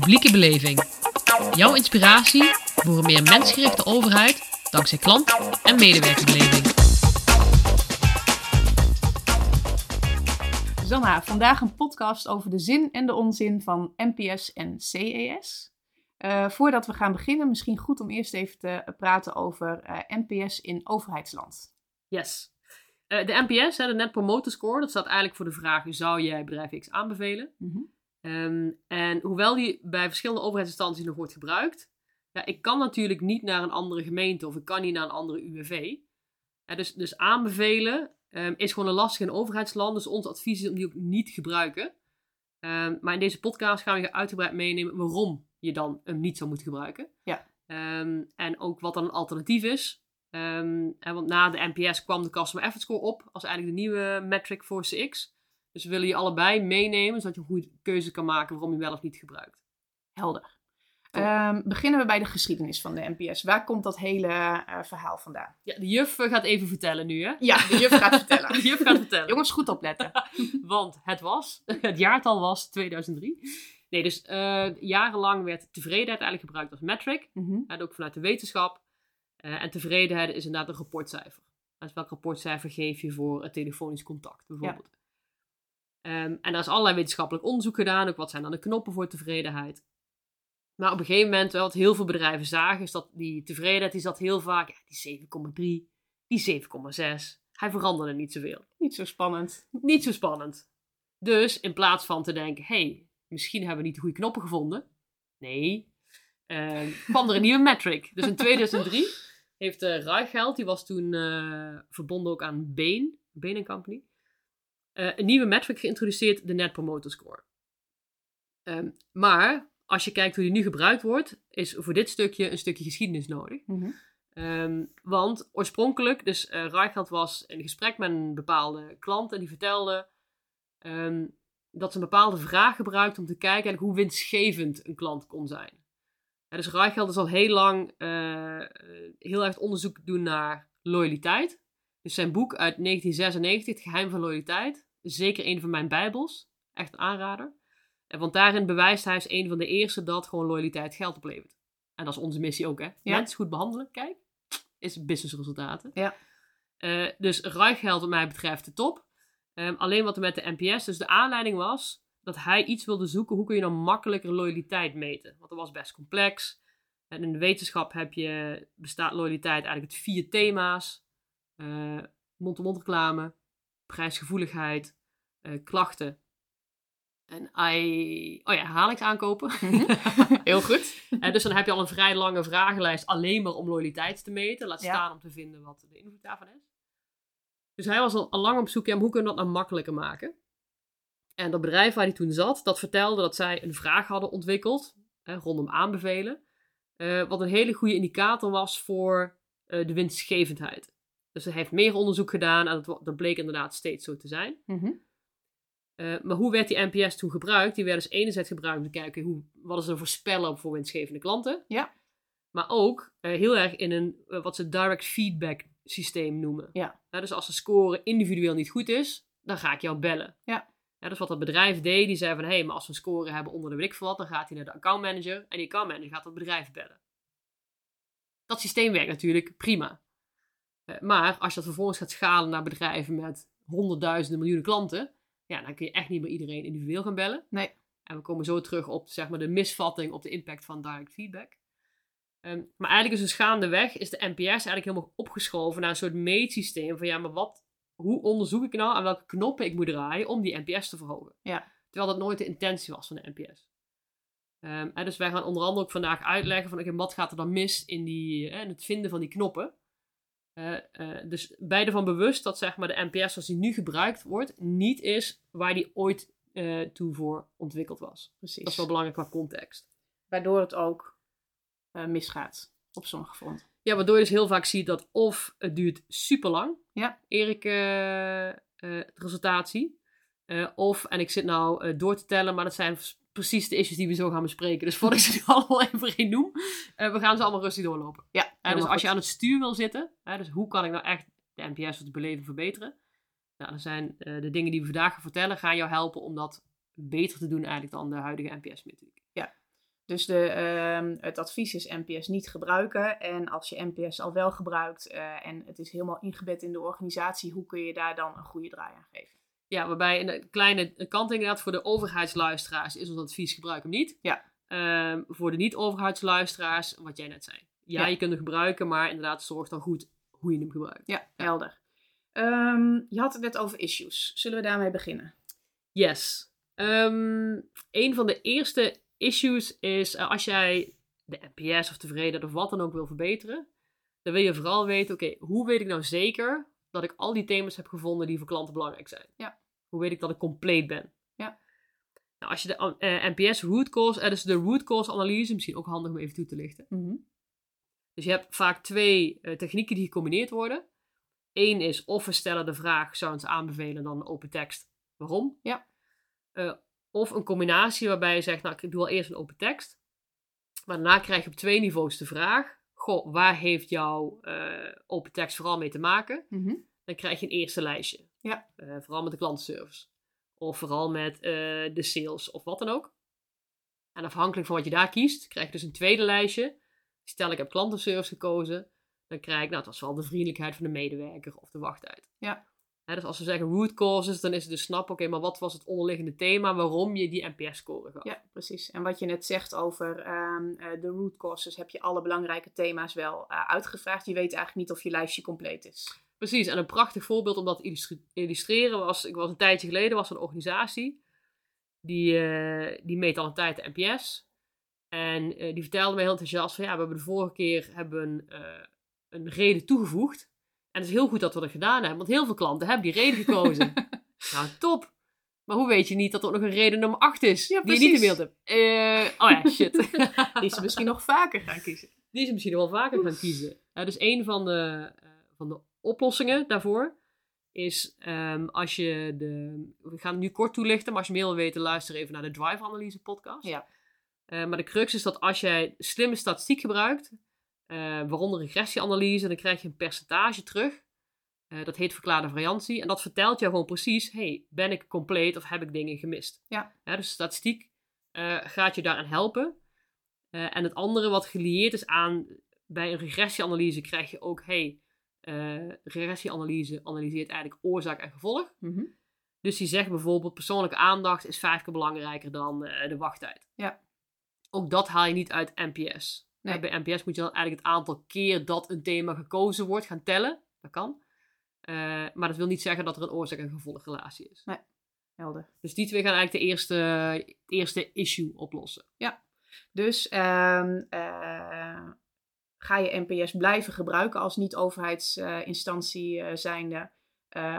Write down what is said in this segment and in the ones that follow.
Publieke beleving. Jouw inspiratie voor een meer mensgerichte overheid dankzij klant- en medewerkerbeleving. Zanna, vandaag een podcast over de zin en de onzin van NPS en CES. Uh, voordat we gaan beginnen, misschien goed om eerst even te praten over uh, NPS in overheidsland. Yes. Uh, de NPS, de Net Promoter Score, dat staat eigenlijk voor de vraag: zou jij bedrijf X aanbevelen? Mm Um, en hoewel die bij verschillende overheidsinstanties nog wordt gebruikt, ja, ik kan natuurlijk niet naar een andere gemeente of ik kan niet naar een andere UWV. Ja, dus, dus aanbevelen um, is gewoon een lastig in overheidsland. Dus ons advies is om die ook niet te gebruiken. Um, maar in deze podcast gaan we je uitgebreid meenemen waarom je dan hem niet zou moeten gebruiken. Ja. en ook wat dan een alternatief is. en want na de NPS kwam de Customer Effort Score op als eigenlijk de nieuwe metric voor CX. Dus we willen je allebei meenemen, zodat je een goede keuze kan maken waarom je wel of niet gebruikt. Helder. Um, beginnen we bij de geschiedenis van de NPS. Waar komt dat hele uh, verhaal vandaan? Ja, de juf gaat even vertellen nu, hè? Ja, de juf gaat vertellen. de juf gaat vertellen. Jongens, goed opletten. Want het was, het jaartal was 2003. Nee, dus uh, jarenlang werd tevredenheid eigenlijk gebruikt als metric. Mm -hmm. En ook vanuit de wetenschap. Uh, en tevredenheid is inderdaad een rapportcijfer. Dus welk rapportcijfer geef je voor het telefonisch contact, bijvoorbeeld? Um, en daar is allerlei wetenschappelijk onderzoek gedaan. Ook wat zijn dan de knoppen voor tevredenheid. Maar op een gegeven moment, wat heel veel bedrijven zagen, is dat die tevredenheid, die zat heel vaak, ja, die 7,3, die 7,6. Hij veranderde niet zoveel. Niet zo spannend. Niet zo spannend. Dus in plaats van te denken, hey, misschien hebben we niet de goede knoppen gevonden. Nee, uh, kwam er een nieuwe metric. Dus in 2003 heeft uh, Reichelt, die was toen uh, verbonden ook aan Bain, Bain Company uh, een nieuwe metric geïntroduceerd, de Net Promoter Score. Um, maar als je kijkt hoe die nu gebruikt wordt, is voor dit stukje een stukje geschiedenis nodig. Mm -hmm. um, want oorspronkelijk, dus uh, Reichelt was in gesprek met een bepaalde klant en die vertelde um, dat ze een bepaalde vraag gebruikt om te kijken hoe winstgevend een klant kon zijn. Ja, dus Reichelt is al heel lang uh, heel erg onderzoek doen naar loyaliteit. Dus zijn boek uit 1996, Het Geheim van Loyaliteit, zeker een van mijn bijbels. Echt een aanrader. En want daarin bewijst hij als een van de eerste dat gewoon loyaliteit geld oplevert. En dat is onze missie ook, hè. Ja. Mensen goed behandelen, kijk, is businessresultaten. Ja. Uh, dus ruiggeld wat mij betreft de top. Um, alleen wat er met de NPS, dus de aanleiding was dat hij iets wilde zoeken, hoe kun je dan makkelijker loyaliteit meten? Want dat was best complex. En in de wetenschap heb je, bestaat loyaliteit eigenlijk uit vier thema's. Uh, mond-to-mond reclame, prijsgevoeligheid, uh, klachten en I, oh ja, herhalingsaankopen. Heel goed. uh, dus dan heb je al een vrij lange vragenlijst alleen maar om loyaliteit te meten. Laat Ja. staan om te vinden wat de invloed daarvan is. Dus hij was al, al lang op zoek naar hoe kunnen we dat nou makkelijker maken. En dat bedrijf waar hij toen zat, dat vertelde dat zij een vraag hadden ontwikkeld hè, rondom aanbevelen. Uh, wat een hele goede indicator was voor uh, de winstgevendheid. Dus hij heeft meer onderzoek gedaan en dat, dat bleek inderdaad steeds zo te zijn. Mm -hmm. uh, maar hoe werd die NPS toen gebruikt? Die werd dus enerzijds gebruikt om te kijken hoe, wat is er voorspellen op voor winstgevende klanten. Ja. Maar ook uh, heel erg in een wat ze direct feedback systeem noemen. Ja. dus als de score individueel niet goed is, dan ga ik jou bellen. Ja. dus wat dat bedrijf deed, die zei van hé, hey, maar als we een score hebben onder de weet ik wat, dan gaat hij naar de accountmanager en die accountmanager gaat dat bedrijf bellen. Dat systeem werkt natuurlijk prima. Uh, maar als je dat vervolgens gaat schalen naar bedrijven met honderdduizenden miljoenen klanten, ja, dan kun je echt niet meer iedereen individueel gaan bellen. Nee. En we komen zo terug op zeg maar, de misvatting op de impact van direct feedback. Um, maar eigenlijk is dus gaandeweg is de NPS eigenlijk helemaal opgeschoven naar een soort meetsysteem van ja, maar wat, hoe onderzoek ik nou aan welke knoppen ik moet draaien om die NPS te verhogen? Ja. Terwijl dat nooit de intentie was van de NPS. Um, en dus wij gaan onder andere ook vandaag uitleggen van oké, okay, wat gaat er dan mis in, die, uh, in het vinden van die knoppen? Uh, uh, dus beide van bewust dat zeg maar, de NPS zoals die nu gebruikt wordt, niet is waar die ooit uh, toe voor ontwikkeld was. Precies. Dat is wel belangrijk qua context. Waardoor het ook misgaat op sommige fronten. Ja, waardoor je dus heel vaak ziet dat of het duurt super lang, ja. Erik, zie. of, en ik zit nou door te tellen, maar dat zijn precies de issues die we zo gaan bespreken. Dus voordat ik ze allemaal even geen noem, we gaan ze allemaal rustig doorlopen. Ja, dus als je aan het stuur wil zitten, dus hoe kan ik nou echt de NPS of de beleving verbeteren? Nou, dan zijn de dingen die we vandaag gaan vertellen, gaan jou helpen om dat beter te doen eigenlijk dan de huidige NPS-methodiek. Ja, Dus de, ehm, het advies is NPS niet gebruiken. En als je NPS al wel gebruikt eh, en het is helemaal ingebed in de organisatie, hoe kun je daar dan een goede draai aan geven? Ja, waarbij een kleine kant inderdaad voor de overheidsluisteraars is ons advies gebruik hem niet. Ja. Ehm, voor de niet-overheidsluisteraars, wat jij net zei. Ja, Ja. je kunt hem gebruiken, maar inderdaad zorg dan goed hoe je hem gebruikt. Ja, helder. Ehm, je had het net over issues. Zullen we daarmee beginnen? Yes. Ehm, een van de eerste issues is eh, als jij de NPS of tevredenheid of wat dan ook wil verbeteren, dan wil je vooral weten, oké, hoe weet ik nou zeker dat ik al die thema's heb gevonden die voor klanten belangrijk zijn? Ja. Hoe weet ik dat ik compleet ben? Ja. Nou, als je de eh, NPS root cause, eh, dus de root cause analyse, misschien ook handig om even toe te lichten. Dus je hebt vaak twee eh, technieken die gecombineerd worden. Eén is of we stellen de vraag, zou ons aanbevelen, dan open tekst. Waarom? Ja. Eh, of een combinatie waarbij je zegt, nou ik doe al eerst een open tekst. Maar daarna krijg je op twee niveaus de vraag, goh, waar heeft jouw eh, open tekst vooral mee te maken? Mhm. Dan krijg je een eerste lijstje. Ja. Vooral met de klantenservice. Of vooral met de sales of wat dan ook. En afhankelijk van wat je daar kiest, krijg je dus een tweede lijstje. Stel ik heb klantenservice gekozen, dan krijg ik, nou het was vooral de vriendelijkheid van de medewerker of de wachttijd. Ja. Hè, dus als we zeggen root causes, dan is het dus snap, oké, maar wat was het onderliggende thema waarom je die NPS-score gaf? Ja, precies. En wat je net zegt over ehm, eh, de root causes, heb je alle belangrijke thema's wel eh, uitgevraagd. Je weet eigenlijk niet of je lijstje compleet is. Precies, en een prachtig voorbeeld om dat te illustreren was, ik was een tijdje geleden, was een organisatie, die, eh, die meet al een tijd de NPS. En eh, die vertelde mij heel enthousiast van, ja, we hebben de vorige keer hebben een, eh, een reden toegevoegd. En het is heel goed dat we dat gedaan hebben, want heel veel klanten hebben die reden gekozen. nou, top. Maar hoe weet je niet dat er ook nog een reden nummer 8 is, Ja, die je niet in beeld hebt? Eh, oh ja, shit. Die ze misschien nog vaker gaan kiezen. Die ze misschien nog wel vaker gaan kiezen. Dus een van de, van de oplossingen daarvoor is ehm, als je de. We gaan het nu kort toelichten, maar als je meer wil weten, luister even naar de Drive Analyse podcast. Ja. Eh, maar de crux is dat als jij slimme statistiek gebruikt, eh, waaronder regressieanalyse, dan krijg je een percentage terug. Eh, dat heet verklaarde variantie. En dat vertelt jou gewoon precies: hey, ben ik compleet of heb ik dingen gemist? Ja. dus statistiek gaat je daaraan helpen. En het andere wat gelieerd is aan bij een regressieanalyse krijg je ook: hey, regressieanalyse analyseert eigenlijk oorzaak en gevolg. Mhm. Dus die zegt bijvoorbeeld: persoonlijke aandacht is vijf keer belangrijker dan de wachttijd. Ja. Ook dat haal je niet uit NPS. Nee. Bij NPS moet je dan eigenlijk het aantal keer dat een thema gekozen wordt gaan tellen. Dat kan. Eh, maar dat wil niet zeggen dat er een oorzaak- en gevolgrelatie is. Helder. Dus die twee gaan eigenlijk de eerste, het eerste issue oplossen. Dus ehm, eh, ga je NPS blijven gebruiken als niet-overheidsinstantie eh, zijnde?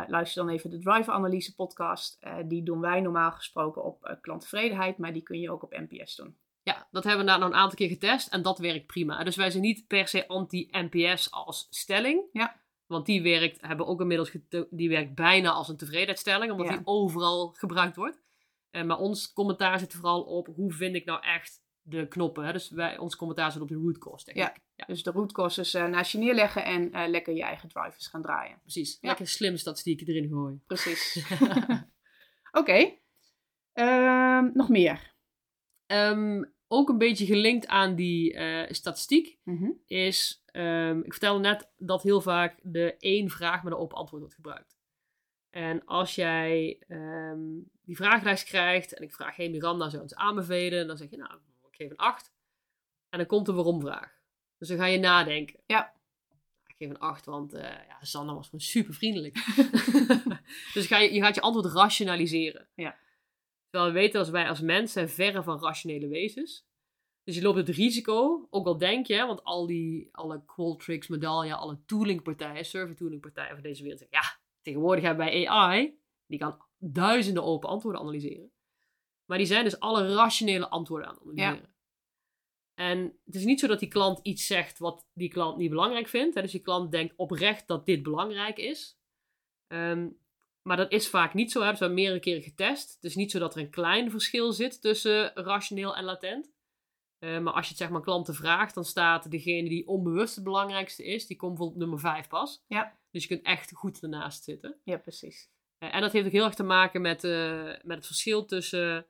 Luister dan even de Drive Analyse podcast. Die doen wij normaal gesproken op eh, klanttevredenheid, maar die kun je ook op NPS doen. Ja, dat hebben we nou een aantal keer getest en dat werkt prima. Dus wij zijn niet per se anti-NPS als stelling. Ja. Want die werkt, hebben we ook inmiddels die werkt bijna als een tevredenheidsstelling, omdat Ja. die overal gebruikt wordt. Eh, maar ons commentaar zit vooral op hoe vind ik nou echt de knoppen. Hè? Dus wij, ons commentaar zit op de root cause techniek. Ja. Dus de root causes eh, naast je neerleggen en eh, lekker je eigen drivers gaan draaien. Precies. Ja. Lekker slim statistieken erin gooien. Precies. Oké. Ehm, nog meer. Ehm, ook een beetje gelinkt aan die eh, statistiek Mhm. is, ehm, ik vertelde net dat heel vaak de één vraag met een open antwoord wordt gebruikt. En als jij ehm, die vragenlijst krijgt en ik vraag, hey Miranda, zou je ons aanbevelen? Dan zeg je, nou, ik geef een 8. En dan komt een waarom-vraag. Dus dan ga je nadenken. Ja. Ik geef een 8, want eh ja, Sanne was gewoon super vriendelijk. dus ga je, je gaat je antwoord rationaliseren. Ja. Terwijl we weten als wij als mensen verre van rationele wezens. Dus je loopt het risico, ook al denk je, want al die, alle Qualtrics, Medallia, alle toolingpartijen, server toolingpartijen van deze wereld zeggen, ja, tegenwoordig hebben wij AI, die kan duizenden open antwoorden analyseren. Maar die zijn dus alle rationele antwoorden aan het analyseren. En het is niet zo dat die klant iets zegt wat die klant niet belangrijk vindt. Hè? Dus die klant denkt oprecht dat dit belangrijk is. Ehm, maar dat is vaak niet zo. Hebben meerdere keren getest. Het is niet zo dat er een klein verschil zit tussen rationeel en latent. Eh, maar als je het zeg maar klanten vraagt, dan staat degene die onbewust het belangrijkste is, die komt bijvoorbeeld nummer 5 pas. Ja. Dus je kunt echt goed ernaast zitten. Ja, precies. Eh, en dat heeft ook heel erg te maken met, eh, met het verschil tussen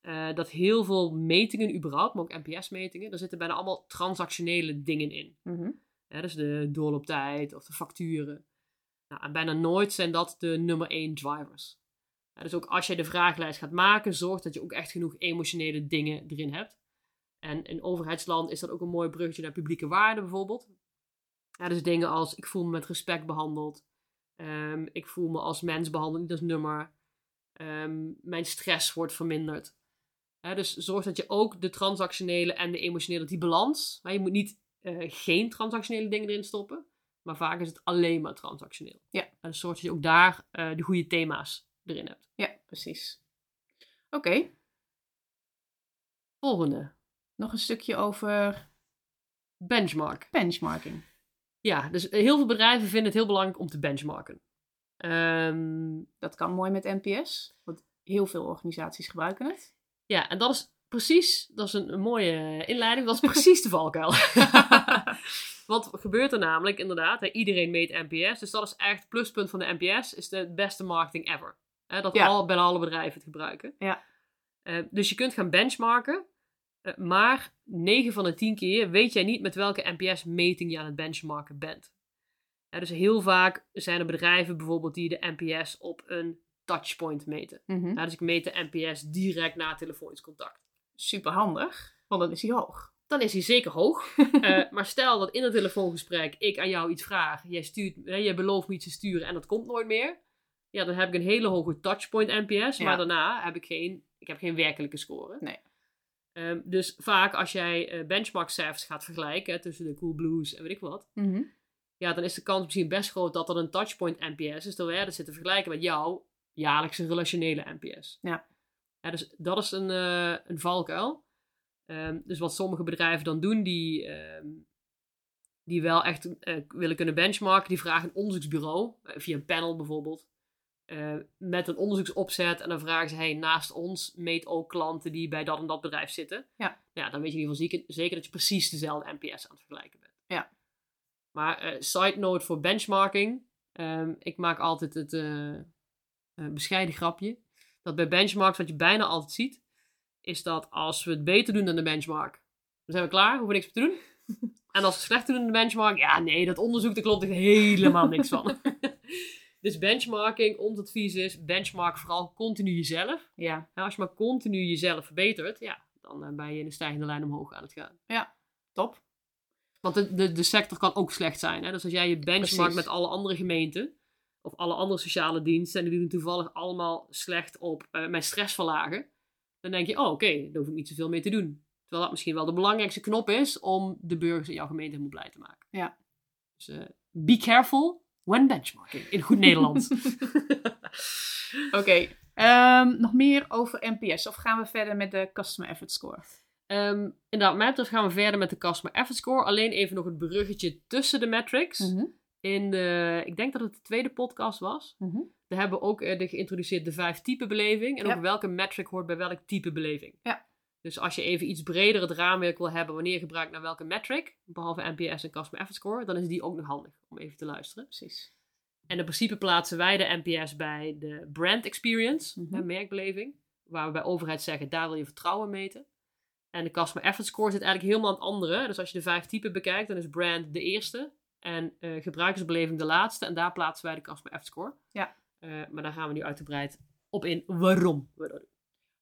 eh, dat heel veel metingen überhaupt, maar ook NPS-metingen, daar zitten bijna allemaal transactionele dingen in. Mhm. Hè, dus de doorlooptijd of de facturen. Nou, en bijna nooit zijn dat de nummer één drivers. Ja, dus ook als je de vragenlijst gaat maken, zorg dat je ook echt genoeg emotionele dingen erin hebt. En in overheidsland is dat ook een mooi bruggetje naar publieke waarden bijvoorbeeld. Dus dingen als ik voel me met respect behandeld. Ehm, ik voel me als mens behandeld, niet als nummer. Ehm, mijn stress wordt verminderd. Dus zorg dat je ook de transactionele en de emotionele, die balans. Maar je moet niet eh, geen transactionele dingen erin stoppen. Maar vaak is het alleen maar transactioneel. Ja. En zorg dat je ook daar eh, de goede thema's erin hebt. Ja, precies. Oké, Volgende. nog een stukje over Benchmark. benchmarking. Ja, dus heel veel bedrijven vinden het heel belangrijk om te benchmarken. Ehm, Dat kan mooi met NPS, want heel veel organisaties gebruiken het. ja, en dat is precies, dat is een, een mooie inleiding, dat is precies de valkuil. Wat gebeurt er namelijk inderdaad? Hè, iedereen meet NPS, dus dat is echt het pluspunt van de NPS, is de beste marketing ever. Hè, dat Ja. al, bijna alle bedrijven het gebruiken. Ja. Eh, dus je kunt gaan benchmarken, eh, maar 9 van de 10 keer weet jij niet met welke NPS-meting je aan het benchmarken bent. Dus heel vaak zijn er bedrijven bijvoorbeeld die de NPS op een touchpoint meten. Mhm. Dus ik meet de NPS direct na telefonisch contact. Super handig, want dan is hij hoog. Dan is hij zeker hoog. Eh, maar stel dat in een telefoongesprek ik aan jou iets vraag. Jij, stuurt, jij belooft me iets te sturen en dat komt nooit meer. Ja, dan heb ik een hele hoge touchpoint NPS. Ja. Maar daarna heb ik geen, ik heb geen werkelijke score. Nee. Ehm, dus vaak als jij eh, benchmark cijfers gaat vergelijken hè, tussen de Coolblues en weet ik wat. Mhm. Ja, dan is de kans misschien best groot dat dat een touchpoint NPS is. Terwijl jij dat zit te vergelijken met jouw jaarlijkse relationele NPS. Ja. Ja, dus dat is een, eh, een valkuil. Ehm, dus wat sommige bedrijven dan doen, die, ehm, die wel echt eh, willen kunnen benchmarken, die vragen een onderzoeksbureau, eh, via een panel bijvoorbeeld, met een onderzoeksopzet. En dan vragen ze, hey, naast ons meet ook klanten die bij dat en dat bedrijf zitten. Ja. ja dan weet je in ieder geval zeker, zeker dat je precies dezelfde NPS aan het vergelijken bent. Ja. Maar side note voor benchmarking. ehm, ik maak altijd het bescheiden grapje. Dat bij benchmarks wat je bijna altijd ziet, is dat als we het beter doen dan de benchmark, dan zijn we klaar, hoeven we niks meer te doen. En als we het slechter doen dan de benchmark, ja nee, dat onderzoek, daar klopt er helemaal niks van. dus benchmarking, ons advies is, benchmark vooral continu jezelf. Ja, Ja, als je maar continu jezelf verbetert, ja, dan eh, ben je in een stijgende lijn omhoog aan het gaan. top. Want de, de, de sector kan ook slecht zijn. Hè? Dus als jij je benchmarkt Precies. met alle andere gemeenten, of alle andere sociale diensten, en die doen toevallig allemaal slecht op eh, mijn stress verlagen, dan denk je, oh oké, daar hoef ik niet zoveel mee te doen. Terwijl dat misschien wel de belangrijkste knop is om de burgers in jouw gemeente helemaal blij te maken. Ja. Dus eh, be careful when benchmarking, in goed Nederlands. Oké, ehm, nog meer over NPS of gaan we verder met de Customer Effort Score? Ehm inderdaad, mij betreft gaan we verder met de Customer Effort Score. Alleen even nog het bruggetje tussen de metrics. Mhm. In de, ik denk dat het de tweede podcast was. Mhm. Daar hebben we ook eh, de geïntroduceerd de vijf type beleving. En Ja. ook welke metric hoort bij welk type beleving. Ja. Dus als je even iets breder het raamwerk wil hebben wanneer je gebruikt naar welke metric, behalve NPS en Customer Effort Score, dan is die ook nog handig om even te luisteren. Precies. En in principe plaatsen wij de NPS bij de brand experience, hè, merkbeleving. Waar we bij overheid zeggen, daar wil je vertrouwen meten. En de Customer Effort Score zit eigenlijk helemaal aan het andere. Dus als je de vijf typen bekijkt, dan is brand de eerste. En eh, gebruikersbeleving de laatste. En daar plaatsen wij de Customer Effort Score. Ja. Eh, maar daar gaan we nu uitgebreid op in waarom we dat doen.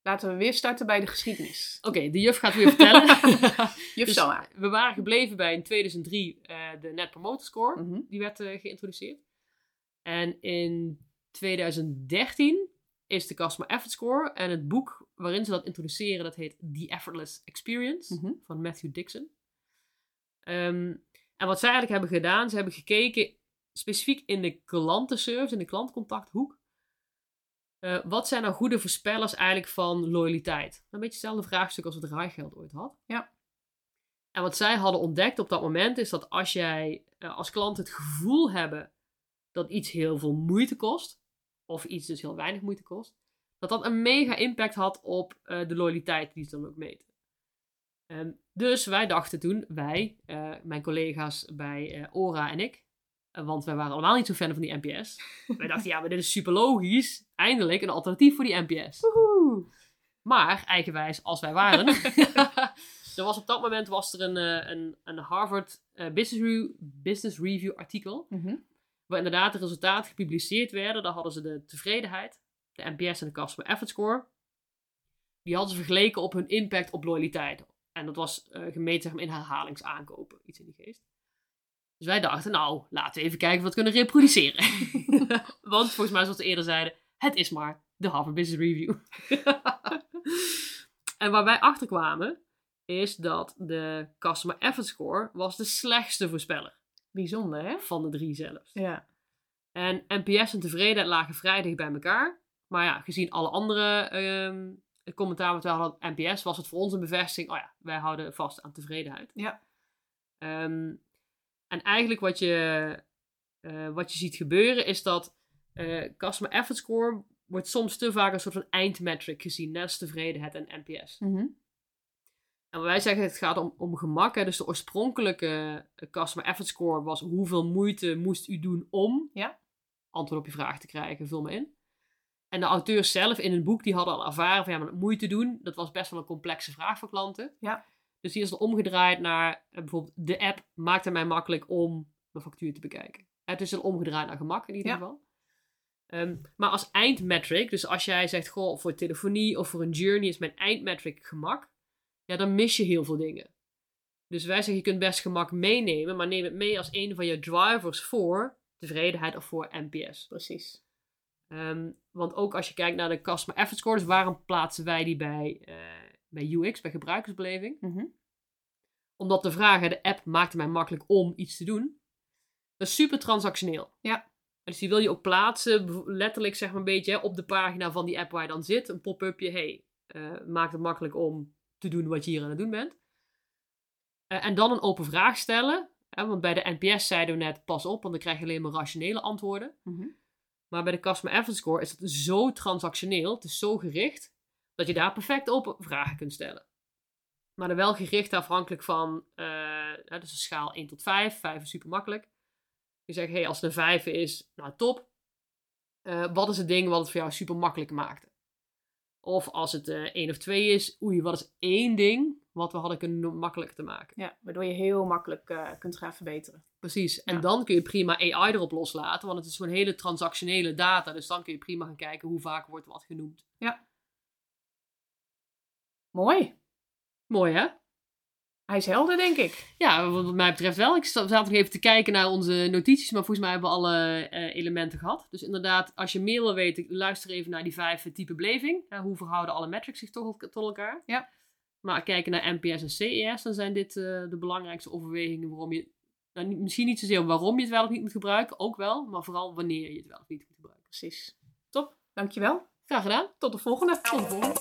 Laten we weer starten bij de geschiedenis. Oké, de juf gaat weer vertellen. Juf Dus we waren gebleven bij in 2003 eh, de Net Promoter Score. Mhm. Die werd geïntroduceerd. En in 2013 is de Customer Effort Score. En het boek waarin ze dat introduceren, dat heet The Effortless Experience Mhm. van Matthew Dixon. Ehm, en wat zij eigenlijk hebben gedaan, ze hebben gekeken specifiek in de klantenservice, in de klantcontacthoek. Eh, wat zijn nou goede voorspellers eigenlijk van loyaliteit? Een beetje hetzelfde vraagstuk als wat Rijgeld ooit had. Ja. En wat zij hadden ontdekt op dat moment is dat als jij eh, als klant het gevoel hebben dat iets heel veel moeite kost, of iets dus heel weinig moeite kost, dat dat een mega impact had op eh, de loyaliteit die ze dan ook meten. Ehm, dus wij dachten toen, wij, eh, mijn collega's bij eh, Ora en ik, eh, want wij waren allemaal niet zo fan van die NPS. wij dachten, ja, maar dit is super logisch. Eindelijk een alternatief voor die NPS. Woehoe. Maar, eigenwijs als wij waren, er was op dat moment was er een, een, een Harvard Business, Review, Business Review artikel, Mhm. waar inderdaad de resultaten gepubliceerd werden. Daar hadden ze de tevredenheid, de NPS en de Customer Effort Score. Die hadden ze vergeleken op hun impact op loyaliteit. En dat was gemeten maar, in herhalingsaankopen, iets in die geest. Dus wij dachten, nou, laten we even kijken of we het kunnen reproduceren. Want volgens mij, zoals we eerder zeiden, het is maar de Harvard Business Review. en waar wij achter kwamen, is dat de Customer Effort Score was de slechtste voorspeller Bijzonder, hè? van de drie zelfs. Ja. En NPS en tevredenheid lagen vrij dicht bij elkaar. Maar ja, gezien alle andere ehm commentaar wat we hadden op NPS, was het voor ons een bevestiging. Oh ja, wij houden vast aan tevredenheid. Ja. Ehm, en eigenlijk wat je, eh, wat je ziet gebeuren is dat eh, Customer Effort Score wordt soms te vaak een soort van eindmetric gezien, net als tevredenheid en NPS. Mhm. En wij zeggen het gaat om, om gemak. Hè? Dus de oorspronkelijke eh, Customer Effort Score was hoeveel moeite moest u doen om Ja. antwoord op je vraag te krijgen. Vul me in. En de auteurs zelf in een boek die hadden al ervaren van ja, maar moeite doen, dat was best wel een complexe vraag voor klanten. Ja. Dus die is er omgedraaid naar eh, bijvoorbeeld de app maakte mij makkelijk om mijn factuur te bekijken. Het is er omgedraaid naar gemak in ieder Ja. geval. Ehm, maar als eindmetric, dus als jij zegt, goh, voor telefonie of voor een journey is mijn eindmetric gemak, ja, dan mis je heel veel dingen. Dus wij zeggen, je kunt best gemak meenemen, maar neem het mee als een van je drivers voor tevredenheid of voor NPS. Precies. Ehm, want ook als je kijkt naar de Customer Effort Score, dus waarom plaatsen wij die bij, eh, bij UX, bij gebruikersbeleving? Mhm. Omdat de vraag, de app maakte mij makkelijk om iets te doen. Dat is super transactioneel. Ja. Dus die wil je ook plaatsen, letterlijk zeg maar een beetje op de pagina van die app waar je dan zit. Een pop-upje, hey, eh, maakt het makkelijk om te doen wat je hier aan het doen bent. Eh, en dan een open vraag stellen. Hè, want bij de NPS zeiden we net, pas op, want dan krijg je alleen maar rationele antwoorden. Mhm. Maar bij de Customer Effort Score is het zo transactioneel, het is zo gericht, dat je daar perfect open vragen kunt stellen. Maar dan wel gericht afhankelijk van, hè, dus een schaal 1 tot 5. 5 is super makkelijk. Je zegt, hey, als het een 5 is, nou top. Eh, wat is het ding wat het voor jou super makkelijk maakte? Of als het eh 1 of 2 is, oei, wat is één ding wat we hadden kunnen makkelijker te maken? Ja, waardoor je heel makkelijk eh, kunt gaan verbeteren. Precies. En Ja. dan kun je prima AI erop loslaten, want het is gewoon hele transactionele data. Dus dan kun je prima gaan kijken hoe vaak wordt wat genoemd. Mooi. Mooi hè? Hij is helder, denk ik. Ja, wat mij betreft wel. Ik sta- zat nog even te kijken naar onze notities, maar volgens mij hebben we alle eh, elementen gehad. Dus inderdaad, als je meer wil weten, luister even naar die vijf type beleving. Eh, hoe verhouden alle metrics zich tot, tot elkaar? Ja. Maar kijken naar NPS en CES, dan zijn dit eh, de belangrijkste overwegingen waarom je, nou, misschien niet zozeer waarom je het wel of niet moet gebruiken, ook wel, maar vooral wanneer je het wel of niet moet gebruiken. Precies. Top. Dankjewel. Graag gedaan. Tot de volgende. Tot de volgende.